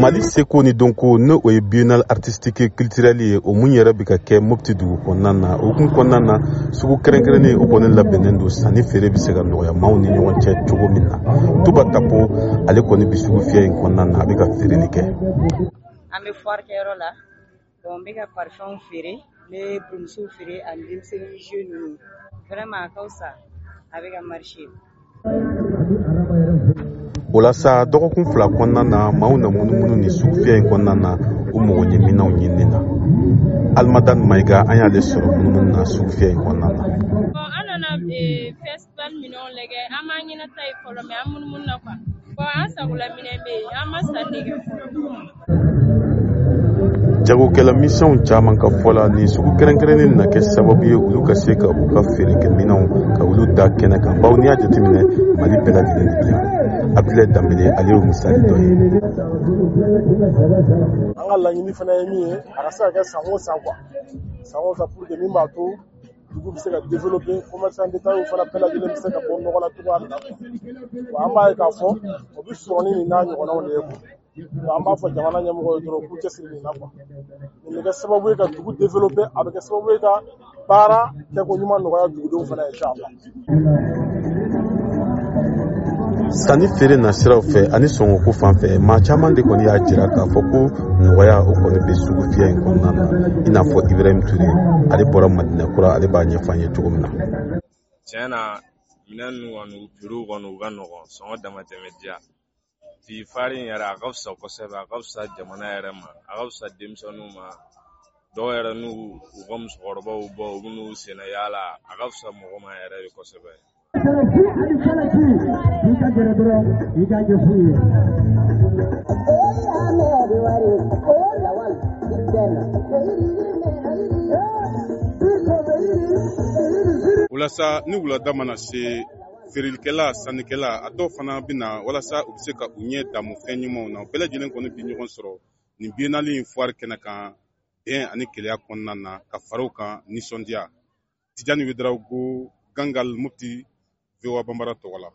mali seko ni donko ne o ye biennal artistique culturel ye o mun yɛrɛ bɛ ka kɛ mopti dugu kɔnɔna na o kun kɔnɔna na sugu kɛrɛnkɛrɛnnen o kɔni labɛnnen don sanni feere bɛ se ka nɔgɔya maaw ni ɲɔgɔn cɛ cogo min na tuba tapo ale kɔni bɛ sugu fiyɛ in kɔnɔna na a bɛ ka feereli kɛ an bɛ fuwari kɛyɔrɔ la Bon n bɛ ka parfum feere n bɛ brumuso feere ani denmisɛnnin jeu ninnu vraiment a ka fisa a bɛ ka marcher. O la sa dɔgɔkun fila kɔnɔna na maaw na munumunu ni sugufiyɛ in kɔnɔna na u mago ɲɛ minɛnw ɲinini na Almada Mayiga an y'ale sɔrɔ munumunu na sugufiyɛ in kɔnɔna na. San minɛnw lajɛ an b'an ɲɛna ta ye fɔlɔ mɛ an munumunu na kuwa fɔ an sagola minɛn bɛ yen an ma san dege jagokɛla misɛnw caman ka fɔ la nin sugu kɛrɛnkɛrɛnnen na kɛ sababu ye olu ka se ka u ka feerekɛminɛnw ka olu da kɛnɛ kan baw n'i y'a jateminɛ mali bɛɛ lajɛlen de yan abdulɛ danbele ale y'o misali dɔ ye an ka laɲini fana ye min ye a ka se ka kɛ san o san kuwa san o san puruke min b'a to dugu bɛ se ka développer commerçant d'État y'u fana bɛɛ lajɛlen bɛ se ka bɔ nɔgɔ la cogoya min na wa an b'a ye k'a fɔ o bɛ sɔrɔ ni nin n'a ɲɔgɔnnaw de ye quoi wa an b'a fɔ jamana ɲɛmɔgɔ ye dɔrɔn k'u cɛsiri nin na quoi nin bɛ kɛ sababu ye ka dugu développer a bɛ kɛ sababu ye ka baara kɛko ɲuman nɔgɔya dugudenw fana ye inchallah sanni feere na siraw fɛ ani sɔngɔko fan fɛ maa caman de kɔni y'a jira k'a fɔ ko nɔgɔya o kɔni bɛ sugu fiyɛ in kɔnɔna na i n'a fɔ ibrahim ture ale bɔra madinɛ kura ale b'a ɲɛfɔ an ye cogo min na tiɲɛ na minɛn ninnu kɔni u kɔni u ka nɔgɔn sɔngɔ damatɛmɛ diya bi fari in yɛrɛ a ka fisa kosɛbɛ a ka fisa jamana yɛrɛ ma a ka fisa denmisɛnninw ma dɔw yɛrɛ n'u u ka musokɔrɔbaw bɔ u bɛn'u senna yaala a ka fisa mɔgɔ ma yɛrɛ de kosɛbɛ Kɛlɛsi ani kɛlɛsi, i ka gɛrɛ dɔrɔn, i ka ɲɛ f'u ye. Walasa ni wulada mana se feerelikɛla sannikɛla a dɔw fana bɛ na walasa u bɛ se ka u ɲɛ damu fɛn ɲumanw na bɛɛ lajɛlen kɔni bɛ ɲɔgɔn sɔrɔ nin biennale in foire kɛnɛ kan bɛn ani keleya kɔnɔna na ka faraw kan nisɔndiya tijani wedaraw ko gangal mufti voa banbara tɔgɔ la